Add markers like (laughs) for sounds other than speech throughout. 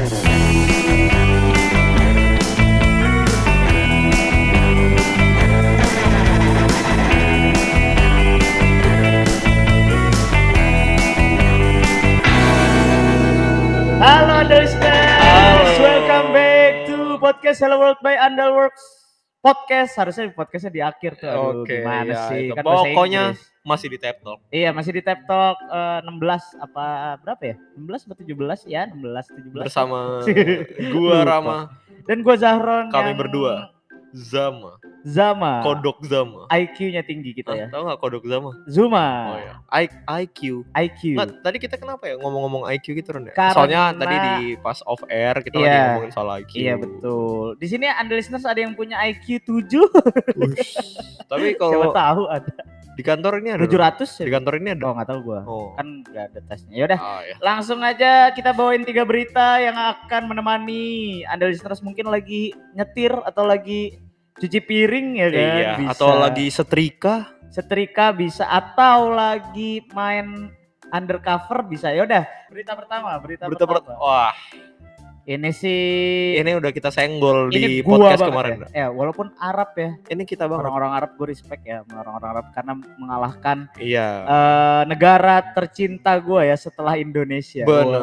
Halo listeners, welcome back to podcast Hello World by Andalworks Podcast harusnya podcastnya di akhir tuh. Aduh, Oke, gimana ya, sih? itu. Kan Pokoknya masih di tap talk. Iya masih di Tap Talk eh, 16 apa berapa ya? 16 atau 17 ya? 16 17. bersama (laughs) gua. Rama, Dan gue Zahron Kami yang berdua. Zama, Zama. Kodok Zama. IQ-nya tinggi kita ya. Tahu nggak Kodok Zama? Zuma. Oh ya, I- IQ. IQ. Nggak, tadi kita kenapa ya ngomong-ngomong IQ gitu Ron ya? Karena- Soalnya tadi di pas off air kita lagi Iya. ngomongin soal IQ. Iya betul. Di sini ada listeners ada yang punya IQ 7. Ush. Tapi (laughs) Siapa kalau tahu ada. Di kantor ini ada. Ron? 700 ya? Di kantor ini ada. Oh nggak tahu gua. Oh. Kan nggak ada tesnya. Ya udah. Ah, ya. Langsung aja kita bawain tiga berita yang akan menemani Anda listeners mungkin lagi nyetir atau lagi cuci piring ya kan. Iya, Bisa. atau lagi setrika. setrika bisa atau lagi main undercover bisa. Ya udah, berita pertama, berita, Berita pertama. per- Wah, Ini sih ini udah kita senggol ini di podcast banget kemarin. Ya. ya, walaupun Arab ya, Ini kita banget. orang-orang Arab gue respect ya orang-orang Arab karena mengalahkan Iya. eh, negara tercinta gue ya setelah Indonesia. Benar.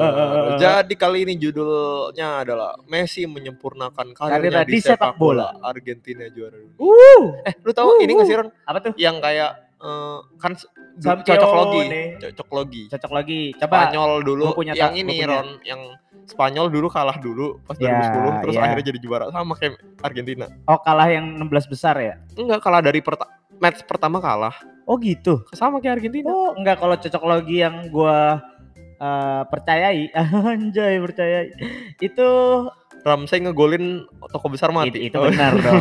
Jadi kali ini judulnya adalah Messi menyempurnakan Karirnya karirnya di, di sepak sepak bola. Argentina juara dunia. Uh, Eh, lu tahu Uh, ini nggak sih Ron? apa tuh? Yang kayak eh, kan s- du- Sampione. cocok logi, cocok logi. Cocok lagi. Coba. Spanyol dulu punya yang ini punya. Ron, yang Spanyol dulu kalah dulu pas Ya, 2010 terus ya. akhirnya jadi juara sama kayak Argentina. Oh kalah yang 16 besar ya? Enggak kalah dari perta- match pertama kalah. Oh gitu. Sama kayak Argentina. Oh enggak kalau cocok lagi yang gua eh, percayai, (laughs) anjay percayai. Itu Ramsey ngegolin toko besar mati. Itu, itu benar dong.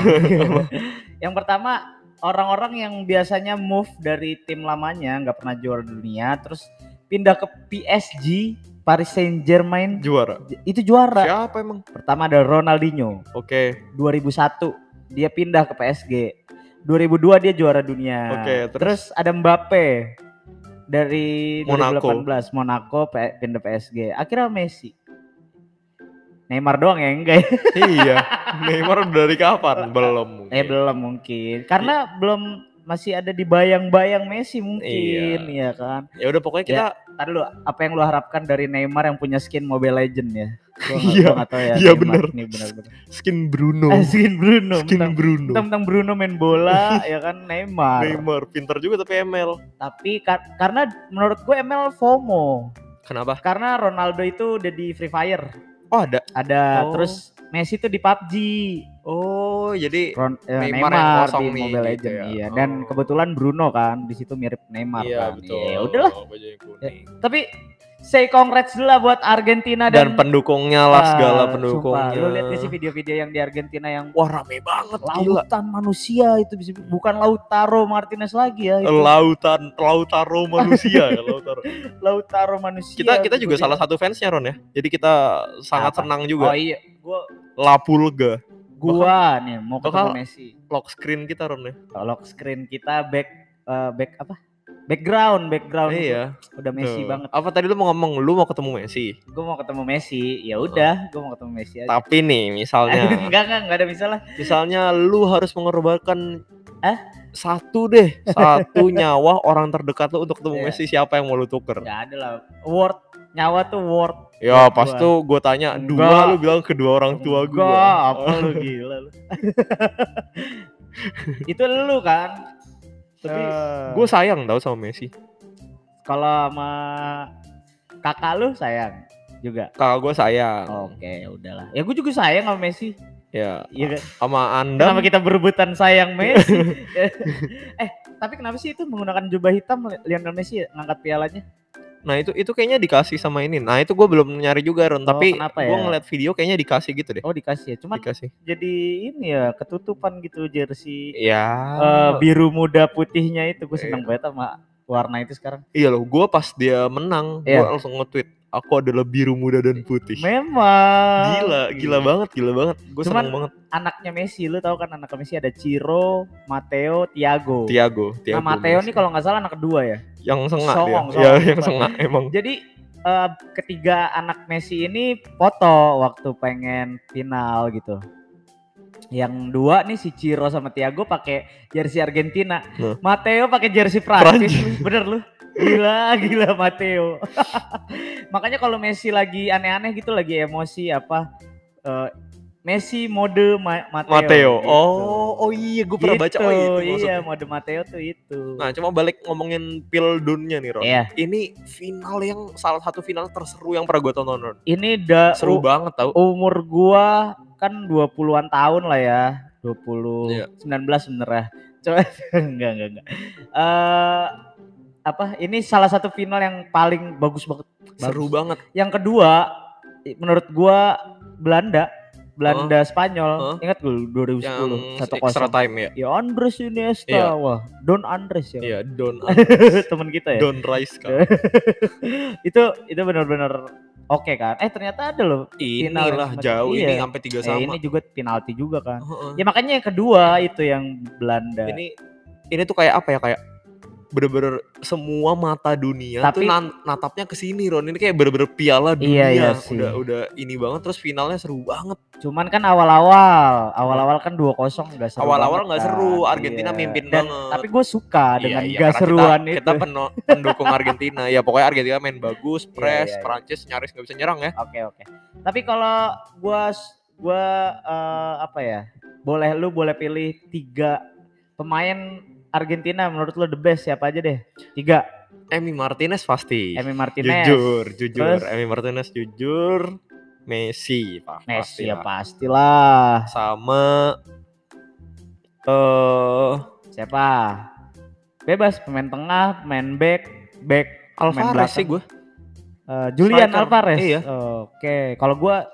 (laughs) yang pertama orang-orang yang biasanya move dari tim lamanya nggak pernah juara dunia, terus pindah ke PSG Paris Saint Germain Juara. itu juara. Siapa emang? Pertama ada Ronaldinho Oke. 2001 dia pindah ke PSG. 2002 dia juara dunia. Oke, terus, ada Mbappe dari Monaco. 2018 Monaco pindah PSG. Akhirnya Messi. Neymar doang ya enggak ya? (laughs) iya. Neymar dari kapan? Belum. Eh belum mungkin. Karena belum masih ada di bayang-bayang Messi mungkin ya Iya. kan. Ya udah pokoknya kita Tadi lu apa yang lu harapkan dari Neymar yang punya skin Mobile Legend ya? Iya, ya. iya Neymar bener. Ini benar-benar. skin Bruno. Eh, skin Bruno. skin Mentang- Bruno. Tentang Bruno main bola (laughs) ya kan Neymar. Neymar pintar juga tapi ML. Tapi kar- karena menurut gue ML FOMO. Kenapa? Karena Ronaldo itu udah di Free Fire. Oh ada. Ada Oh. terus Messi tuh di PUBG. Oh jadi Ron, eh, Neymar Neymar, yang kosong di nih, Mobile gitu Legend ya. iya. Dan Oh. kebetulan Bruno kan di situ mirip Neymar iya kan. betul. Ya udahlah. Bajunya kuning. Tapi say congrats dulu lah buat Argentina Dan, dan, pendukungnya lah segala Ah, pendukungnya. sumpah, Lu lihat sih video-video yang di Argentina yang Wah rame banget gila. lautan manusia itu bisa bukan Lautaro Martinez lagi ya itu. Lautan Lautaro manusia ya (laughs) Lautaro. Lautaro manusia. Kita kita juga Gua salah satu fansnya Ron ya. Jadi kita sangat Apa? senang juga. Oh iya, gua Lapulga. gua nih mau ketemu Messi. Lock screen kita Ron ya. Lock screen kita back eh, back apa? Background, background. Iya. Udah Messi Tuh. banget. Apa tadi lu mau ngomong lu mau ketemu Messi? Gue mau ketemu Messi. Ya udah, gue mau ketemu Messi aja. Tapi nih misalnya (laughs) enggak, enggak, enggak ada misalnya. misalnya lu harus mengorbankan Eh? Satu deh (laughs) satu nyawa orang terdekat lu untuk ketemu Iya. Messi siapa yang mau lu tuker Enggak ada lah. Worth nyawa tuh worth. ya pas gua. tuh gue tanya Enggak. dua lu bilang kedua orang tua gue apa (laughs) lu gila lu. (laughs) Itu lu kan. Tapi Eh, gue sayang tau sama Messi kalau sama kakak lu sayang juga. kakak gue sayang Oke, udahlah. Ya gue juga sayang sama Messi. Ya Iya kan? sama anda Kenapa kita berebutan sayang Messi? (laughs) eh, tapi kenapa sih itu menggunakan jubah hitam Lionel Messi ya, ngangkat pialanya? nah itu itu kayaknya dikasih sama ini nah itu gue belum nyari juga Ron Oh, tapi gue ya? ngeliat video kayaknya dikasih gitu deh Oh dikasih ya. Cuman dikasih jadi ini ya ketutupan gitu jersey ya eh, biru muda putihnya itu gue Iya. seneng banget sama warna itu sekarang. iya loh gue pas dia menang gue Iya. langsung nge-tweet aku adalah biru muda dan putih Memang. gila gila banget gila banget gue seneng banget Anaknya Messi, lu tahu kan anak Messi ada Ciro, Matteo, Thiago. Tiago Nah Tiago Matteo Messi. nih kalau nggak salah anak kedua ya. yang sengak Songong, dia ya songong, yang sumpah. sengak emang Jadi eh, ketiga anak Messi ini foto waktu pengen final gitu. Yang dua nih si Ciro sama Thiago pakai jersey Argentina. Loh. Matteo pakai jersey Prancis. Bener lu? Gila, gila Matteo. (laughs) Makanya kalau Messi lagi aneh-aneh gitu, lagi emosi apa eh, Messi mode Ma- Matteo. Matteo. gitu. Oh, oh iya gue pernah baca Gitu, oh itu iya maksudnya. mode Matteo tuh itu. Nah, cuma balik ngomongin Pildunnya nih, Ron. Iya. Ini final yang salah satu final terseru yang pernah gue tonton, Ron. Ini udah Seru banget tau. umur gua kan 20-an tahun lah ya. 20 Iya. 19 sebenarnya. Coba (laughs) enggak enggak enggak. Eh apa ini salah satu final yang paling bagus banget. Seru Bagus. banget. Yang kedua menurut gua Belanda Belanda Spanyol Huh? ingat gue 2010 Yang satu extra time ya. ya Andres Iniesta Iya. wah Don Andres ya Iya, Don (laughs) teman kita ya Don Rice kan. (laughs) itu itu benar-benar oke kan eh ternyata ada loh Final Inilah semacam- jauh iya. ini sampai tiga Eh, sama. ini juga penalti juga kan. Heeh. Ya makanya yang kedua itu yang Belanda. Ini ini tuh kayak apa ya kayak bener-bener semua mata dunia tuh Tapi- nan- natapnya ke sini Ron. Ini kayak bener-bener piala dunia. Iya, iya sih. udah udah ini banget terus finalnya seru banget. Cuman kan awal-awal, awal-awal kan 2-0 enggak seru. Awal-awal banget nggak kan. seru, Argentina Iya. mimpin Dan- banget. Tapi gue suka dengan Iya, iya, seruan kita, itu. Kita pendukung Argentina. Ya pokoknya Argentina main bagus, press, iya, iya. Prancis nyaris nggak bisa nyerang ya. Oke oke. Tapi kalau gua gua eh, apa ya? Boleh lu boleh pilih tiga pemain Argentina menurut lu the best siapa aja deh? Tiga. Emi Martinez pasti. Emi Martinez. Jujur, jujur. Terus? Emi Martinez jujur. Messi, Pak. Messi ya pastilah. pastilah. Sama eh Siapa? Bebas pemain tengah, pemain back, back Alvarez sih gue. Eh, Julian Striker. Alvarez. Iya. Oke, kalau gua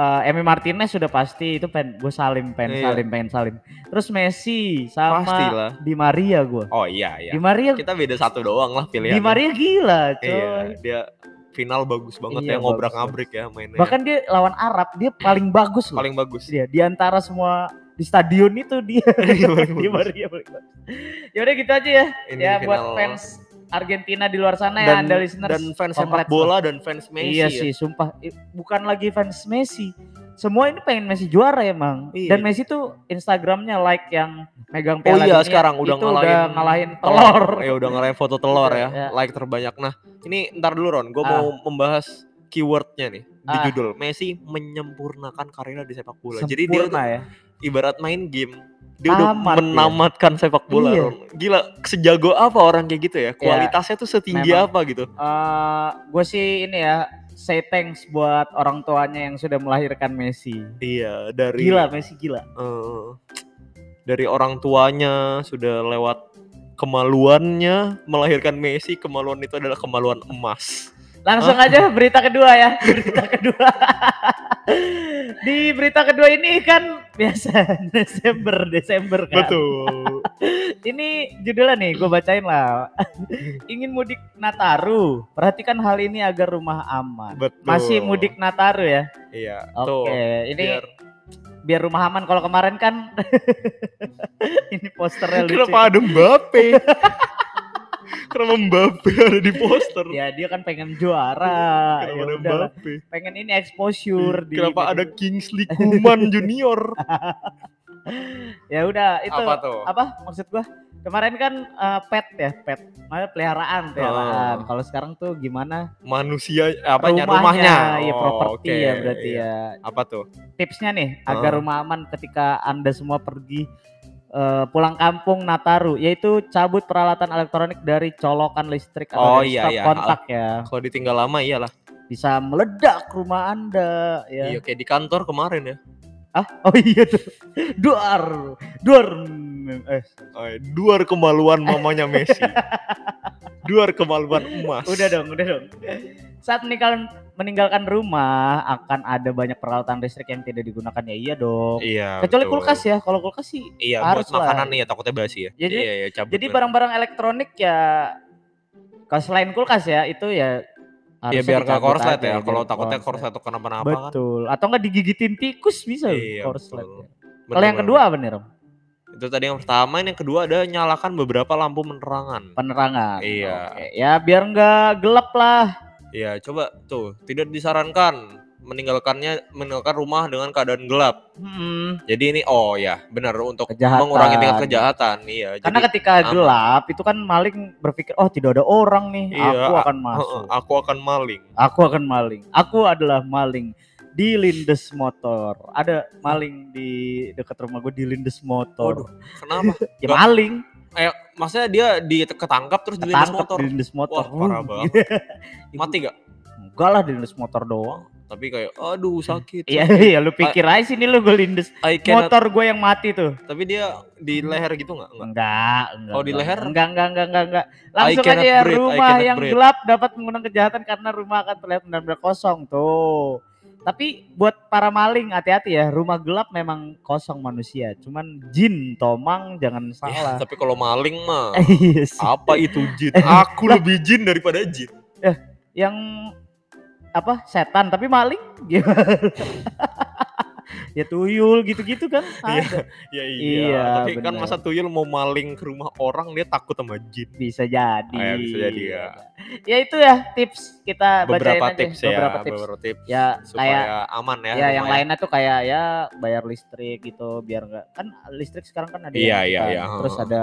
eh Emi Martinez sudah pasti itu pen gue salim pengen Iya. salim pengen salim. Terus Messi sama Pastilah. Di Maria gua. Oh iya iya. Di Maria Kita beda satu doang lah pilihannya. Di Maria gila, coy. Iya, dia final bagus banget Iya, ya ngobrak ngabrik ya mainnya. Bahkan dia lawan Arab dia paling bagus loh. paling bagus. dia di antara semua di stadion itu dia Iya, (laughs) Di. Maria. Ya udah gitu aja ya. Ini ya buat fans Argentina di luar sana ya dan, Anda listeners. dan fans sepak bola dan fans Messi iya ya. sih, sumpah bukan lagi fans Messi. Semua ini pengen Messi juara emang. Iya. Dan Messi tuh Instagramnya like yang megang Oh piala iya dunia, sekarang udah itu ngalahin udah ngalahin telur. Ya (laughs) udah ngalahin foto telur ya. Ya. Like terbanyak. Nah, ini ntar dulu Ron, gue Ah. mau membahas keywordnya nih di Ah. judul Messi menyempurnakan karirnya di sepak bola. Jadi dia Sempurna tuh ya. ibarat main game dia udah Tamat dia. menamatkan sepak bola Iya. Ron. Gila, sejago apa orang kayak gitu ya? Kualitasnya tuh setinggi memang. apa gitu? gue sih ini ya say thanks buat orang tuanya yang sudah melahirkan Messi. Iya, dari Gila Messi gila. eh, dari orang tuanya sudah lewat kemaluannya melahirkan Messi, kemaluan itu adalah kemaluan emas. Langsung aja berita kedua ya. (laughs) Berita kedua. Di berita kedua ini kan biasa (laughs) Desember Desember kan. Betul. Ini judulnya nih gue bacain lah. Ingin mudik Nataru. Perhatikan hal ini agar rumah aman. Betul. Masih mudik Nataru ya. Iya. Oke, Tuh. ini biar... biar rumah aman. Kalau kemarin kan (laughs) ini posternya lucu. Kenapa ada Mbappe? (laughs) Kenapa Mbappe ada di poster? Ya dia kan pengen juara. Kenapa Ya ada udah. Mbappe? pengen ini exposure di Kenapa ada Kingsley Coman Junior? (laughs) ya udah itu Apa tuh? apa maksud gua kemarin kan eh, pet ya pet Maksudnya peliharaan peliharaan Oh. kalau sekarang tuh gimana Manusia apanya rumahnya? ya Oh, properti oke, ya berarti iya. ya Apa tuh? tipsnya nih agar Oh. rumah aman ketika anda semua pergi eh, pulang kampung Nataru yaitu cabut peralatan elektronik dari colokan listrik atau Oh, iya, stop iya. kontak ya Kalau ditinggal lama iyalah. bisa meledak rumah anda ya Iya kayak di kantor kemarin ya. ah oh iya tuh duar duar eh Oh, duar kemaluan mamanya Messi. (laughs) duar kemaluan emas. Udah dong, udah dong. Saat meninggalkan meninggalkan rumah akan ada banyak peralatan listrik yang tidak digunakan ya iya dong. Iya. Kecuali betul. kulkas ya. Kalau kulkas sih Iya, harus buat makanan lah. ya takutnya basi ya. Jadi- iya, iya, cabut Jadi barang-barang elektronik ya kalau selain kulkas ya itu ya ya harusnya biar nggak dicabut korslet ya. Kalau biar takutnya korslet. atau kenapa-napa kan. Betul. Atau enggak digigitin tikus bisa Iya, korslet. ya. Kalau yang kedua apa nih, Rom? itu tadi yang pertama, yang kedua ada nyalakan beberapa lampu penerangan. Penerangan. Iya. Oke. Ya biar nggak gelap lah. Ya coba tuh tidak disarankan meninggalkannya meninggalkan rumah dengan keadaan gelap. Hmm, Jadi ini oh ya benar untuk Kejahatan. mengurangi tingkat kejahatan. Iya. karena jadi ketika aman. gelap itu kan maling berpikir oh tidak ada orang nih, Iya, aku a- akan Heeh, masuk. aku akan maling. Aku akan maling. Aku adalah maling di Lindes Motor. Ada maling di dekat rumah gue di Lindes Motor. Waduh, kenapa? (laughs) ya maling, Eh, maksudnya dia di ketangkap terus di lintas ketangkep motor. di Lindes Motor. Wah, parah Uh, banget. (laughs) Mati gak? Enggak lah di Lindes Motor doang. Tapi kayak aduh sakit. Iya, iya lu pikir aja sini lu gue Lindes. Cannot. Motor gue yang mati tuh. Tapi dia di leher gitu nggak? Enggak. Enggak, enggak. Oh, di enggak. leher? Enggak, enggak, enggak, enggak, enggak. Langsung aja ya breathe, rumah yang breathe. gelap dapat menggunakan kejahatan karena rumah akan terlihat benar-benar kosong tuh. Tapi buat para maling hati-hati ya, rumah gelap memang kosong manusia. Cuman jin, tomang jangan Ya, salah. tapi kalau maling mah (laughs) Iya apa itu jin? Aku lebih jin daripada jin. Yang apa? Setan tapi maling gimana? (laughs) ya tuyul gitu-gitu kan. (laughs) Ada. Ya Iya, Tapi kan bener. masa tuyul mau maling ke rumah orang dia takut sama jin. Bisa jadi. Ah, ya, bisa jadi ya. Ya itu ya tips kita bacain Beberapa aja. tips ya, beberapa tips. beberapa tips Ya supaya kayak aman ya. ya yang rumah lainnya tuh kayak ya bayar listrik gitu biar enggak kan listrik sekarang kan ada Iya, yang iya, iya. terus ada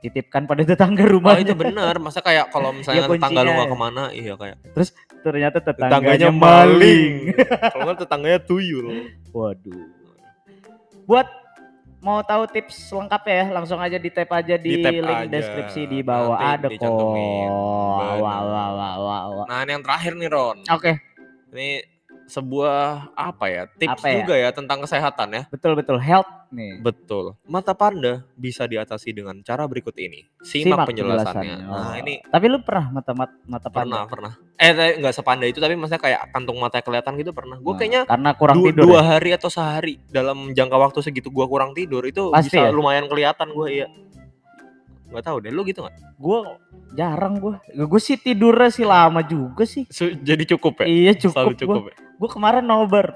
titipkan pada tetangga Oh rumah itu benar, masa kayak kalau (laughs) misalnya Ya, tetangga lu ya. ke mana, iya kayak ternyata tetangganya, tetangganya maling. maling. (laughs) kalau nggak tetangganya tuyul. Waduh. Buat mau tahu tips lengkapnya ya langsung aja di tap aja di, Di link aja. deskripsi di bawah Nanti ada kok. wah, wah, wah, wah, wah. Nah, ini yang terakhir nih Ron. Oke, Ini sebuah apa ya? Tips Apa ya? juga ya tentang kesehatan ya. betul betul health nih. Betul. Mata panda bisa diatasi dengan cara berikut ini. Simak, penjelasannya. Nah, Oh. ini Tapi lu pernah mata mata, mata pernah, panda? pernah. Eh, tapi nggak sepanda itu tapi maksudnya kayak kantung mata kelihatan gitu pernah. Gue Nah, kayaknya karena kurang du- tidur. dua ya? hari atau sehari dalam jangka waktu segitu gua kurang tidur itu Pasti bisa ya? lumayan kelihatan gua iya. Nggak tahu deh, lu gitu nggak? Gue jarang gue. Gue sih tidurnya sih lama juga sih. Jadi cukup ya? Iya cukup. Selalu Gue cukup ya? Gue kemarin nobar.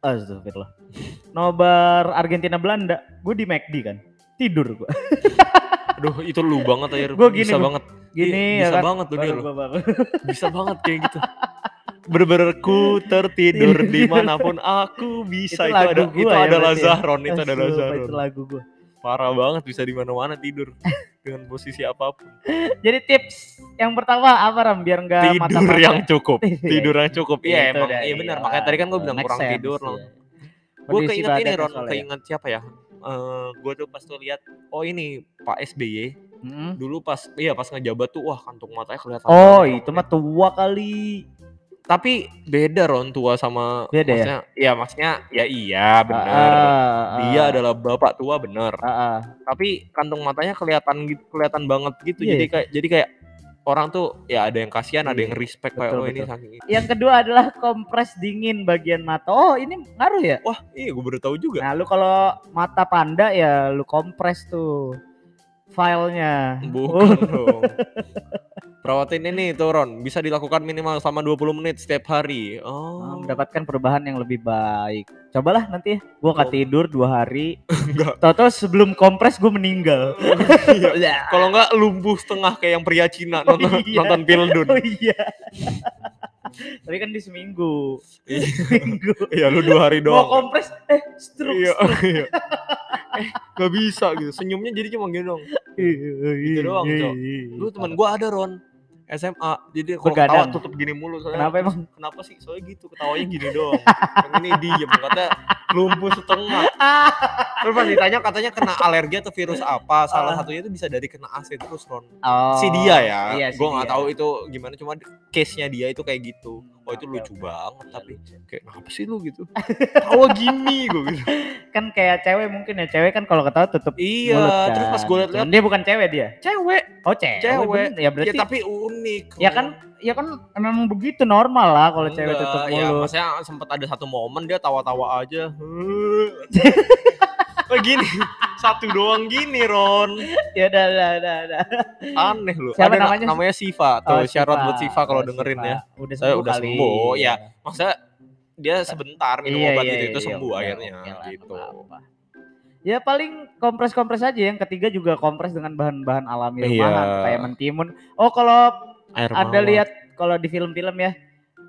Astagfirullah. Nobar Argentina Belanda. Gue di McD kan. Tidur gue. (laughs) Aduh, itu lu banget aja. Gua gini, bisa gua- banget. Gini Iya, ya bisa kan. banget tuh dia lu. (laughs) Bisa banget kayak gitu. (laughs) Bener-bener ku tertidur di mana pun aku bisa Itu itu, lagu ada gua itu ya adalah ya? Zahron itu adalah Sumpah, Zahron Itu lagu gue. Parah banget bisa di mana-mana tidur (laughs) dengan posisi apa pun Jadi tips yang pertama apa Ram biar nggak mata tidur mata. (laughs) yang cukup Iya. tidur yang cukup iya Itu emang dah, iya benar iya. makanya tadi kan gue bilang kurang sense, tidur iya. loh gue keinget ini Ron ya. keinget siapa ya Eh gue tuh pas tuh lihat oh ini Pak SBY Mm-mm. dulu pas iya pas ngejabat tuh wah kantung matanya kelihatan Oh itu mah tua kali. Tapi beda Ron tua sama Beda ya? maksudnya iya maksudnya ya iya bener Ah, dia ah, adalah bapak tua bener ah, ah. tapi kantung matanya kelihatan gitu kelihatan banget gitu Iya. jadi kayak jadi kayak orang tuh ya ada yang kasihan ada Iya, yang respect kayak betul, oh ini saking ini. Yang kedua adalah kompres dingin bagian mata. Oh ini ngaruh ya? wah iya gue baru tahu juga Nah lu kalau mata panda ya lu kompres tuh filenya. bukan dong (laughs) perawatin ini tuh Ron bisa dilakukan minimal selama 20 menit setiap hari oh Oh, mendapatkan perubahan yang lebih baik. Cobalah nanti ya. Gua nggak Oh. tidur dua hari. (laughs) enggak Tahu-tahu sebelum kompres gue meninggal. (laughs) Iya. kalau enggak lumpuh setengah kayak yang pria Cina Oh, nonton iya. nonton Pildun Oh iya. Tapi kan di seminggu. Iya. (laughs) Seminggu. iya lu dua hari Mau doang kompres, eh stroke. iya (laughs) iya eh gak bisa gitu senyumnya jadi cuma gini dong Gitu doang, Cok. Lu temen gua ada Ron SMA jadi kalau ketawa tutup gini mulu soalnya Kenapa emang? kenapa sih? Soalnya gitu ketawanya gini doang. Yang ini diem katanya lumpuh setengah. Terus pas ditanya katanya kena alergi atau virus apa? Salah Ah. satunya itu bisa dari kena AC terus Ron. Oh, si dia ya Iya, si gua nggak tahu itu gimana cuma case nya dia itu kayak gitu oh itu lucu oke. banget Iya, tapi kayak kenapa sih lu gitu (laughs) tawa gini gua gitu kan kayak cewek mungkin ya cewek kan kalau ketawa tutup iya mulut terus kan. pas gue liat dia bukan cewek dia cewek oh cewek Cewek. bener. ya berarti ya tapi unik ya kan ya kan memang begitu normal lah kalau cewek tutup ya mulut maksudnya sempat ada satu momen dia tawa-tawa aja. (laughs) Kayak gini, satu doang gini Ron. ya udah udah udah, udah. Aneh loh. Siapa Ada na- namanya? namanya Siva. Tuh, Oh, syarat buat Siva kalau Oh, dengerin Siva. ya. udah Saya sembuh udah kali. sembuh, ya. Maksudnya dia sebentar minum Iya, obat iya, itu itu iya, sembuh oke, akhirnya lah, gitu. Ya paling kompres-kompres aja yang ketiga juga kompres dengan bahan-bahan alami Iya. rumahan kayak mentimun. Oh kalau Air ada lihat kalau di film-film ya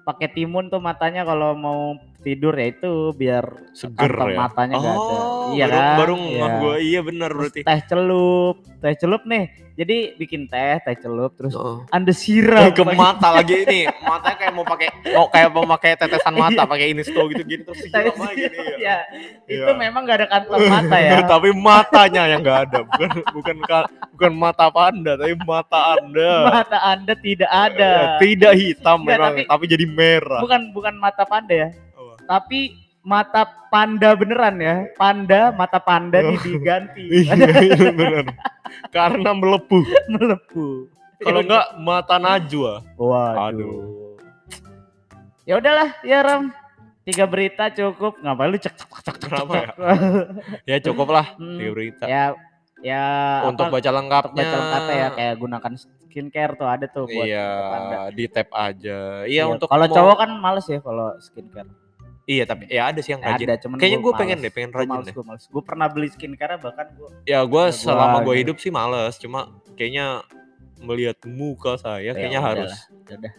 pakai timun tuh matanya kalau mau tidur ya itu biar Seger ya. matanya nggak ada. Oh, Iya baru, kan? baru Iya. ngeh gua. Iya benar Terus berarti. teh celup, teh celup nih. Jadi bikin teh, teh celup terus Oh. anda siram ke pakai mata lagi ini matanya kayak mau pakai mau kayak mau pakai tetesan mata Iya. pakai ini stove gitu gini terus siram aja gini ya. ya. Itu Iya. memang nggak ada kantong mata ya. (laughs) tapi matanya yang nggak ada bukan bukan ka- bukan mata panda tapi mata anda mata anda tidak ada. Eh, tidak hitam Nggak, memang tapi- tapi, jadi merah Bukan bukan mata panda ya. Tapi mata panda beneran ya. Panda, mata panda Oh. diganti. (laughs) iya iya, karena melepuh (laughs) Melepuh. kalau enggak mata najwa Waduh. aduh Ya udahlah, ya Ram. Tiga berita cukup. Ngapain lu cek cek cek cek Kenapa cek. ya cukup lah Hmm, tiga berita ya ya untuk apa, baca untuk lengkapnya baca lengkapnya ya kayak gunakan skincare tuh ada tuh buat iya di tap aja iya Iya, untuk kalau mau- cowok kan males ya kalau skincare. Iya tapi ya ada sih yang Ya, rajin ada cuman kayaknya gue pengen deh pengen rajin males, deh males. Gue pernah beli skincare bahkan gue Ya gue Ya, selama gue gitu. hidup sih males, cuma kayaknya melihat muka saya kayaknya harus. Ya udah.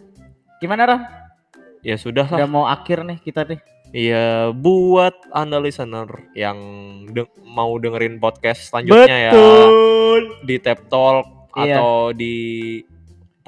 Gimana Ram? Ya sudah lah. Udah mau akhir nih kita nih. Iya buat anda listener yang de- mau dengerin podcast selanjutnya ya di Tap Talk Iya. atau di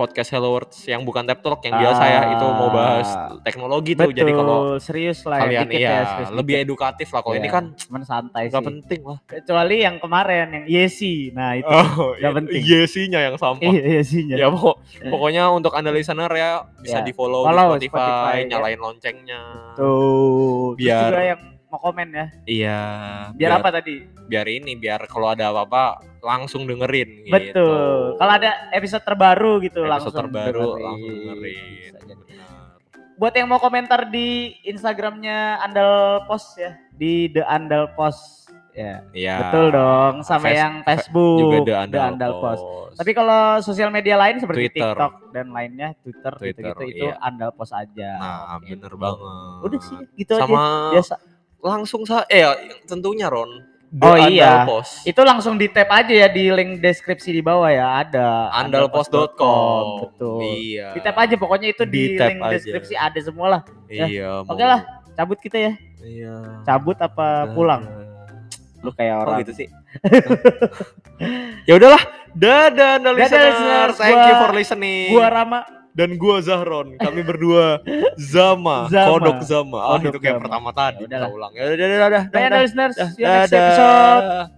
podcast Hello Words yang bukan Tap Talk yang biasa ya itu mau bahas Ah. teknologi tuh. Betul, Jadi kalau serius lah ya, kalian dikit iya ya, serius lebih dikit. edukatif lah. Kalau ini Iya, kan cuman santai nggak sih. penting lah. Kecuali yang kemarin yang Yesi. Nah, itu Oh, nggak penting. Yesinya yang sampah. iya Yesinya. ya pokok- pokoknya untuk anda listener ya bisa Ya, di follow, follow di Spotify, Spotify, ya. nyalain loncengnya Tuh. Terus Biar- juga yang mau komen ya. iya Biar, apa tadi? biar ini biar kalau ada apa-apa langsung dengerin gitu. Betul. Kalau ada episode terbaru gitu episode langsung terbaru dengerin. langsung dengerin. Benar. Buat yang mau komentar di Instagramnya Andal Post ya, di The Andal Post. Ya, Iya betul dong. Sama Face- yang Facebook, juga The The Andal, Andal Post. Post. Tapi kalau sosial media lain seperti Twitter. TikTok dan lainnya, Twitter, Twitter, gitu-gitu itu iya. Andal Post aja. nah Gitu. bener banget Udah sih, gitu aja. sama Biasa. Langsung sa eh tentunya Ron. The Oh, Andal iya. Post. Itu langsung di tap aja ya di link deskripsi di bawah ya. Ada. Andalpost.com betul. Iya. Di tap aja pokoknya itu Di di, link aja. deskripsi ada semua lah. Ya. iya oke lah. Cabut kita ya. Iya. Cabut apa pulang? Lu kayak Oh orang. gitu sih. (laughs) ya udahlah, dadah anda Dadah, listener. Thank Gua- you for listening. gua Rama dan gua Zahron. Kami berdua Zama, (laughs) Zama. Kodok Zama. Ah, Kodok itu kayak Zama. pertama tadi. Kita ulang. Ya udah, dadah, dadah, Bye listeners see you next dadah. episode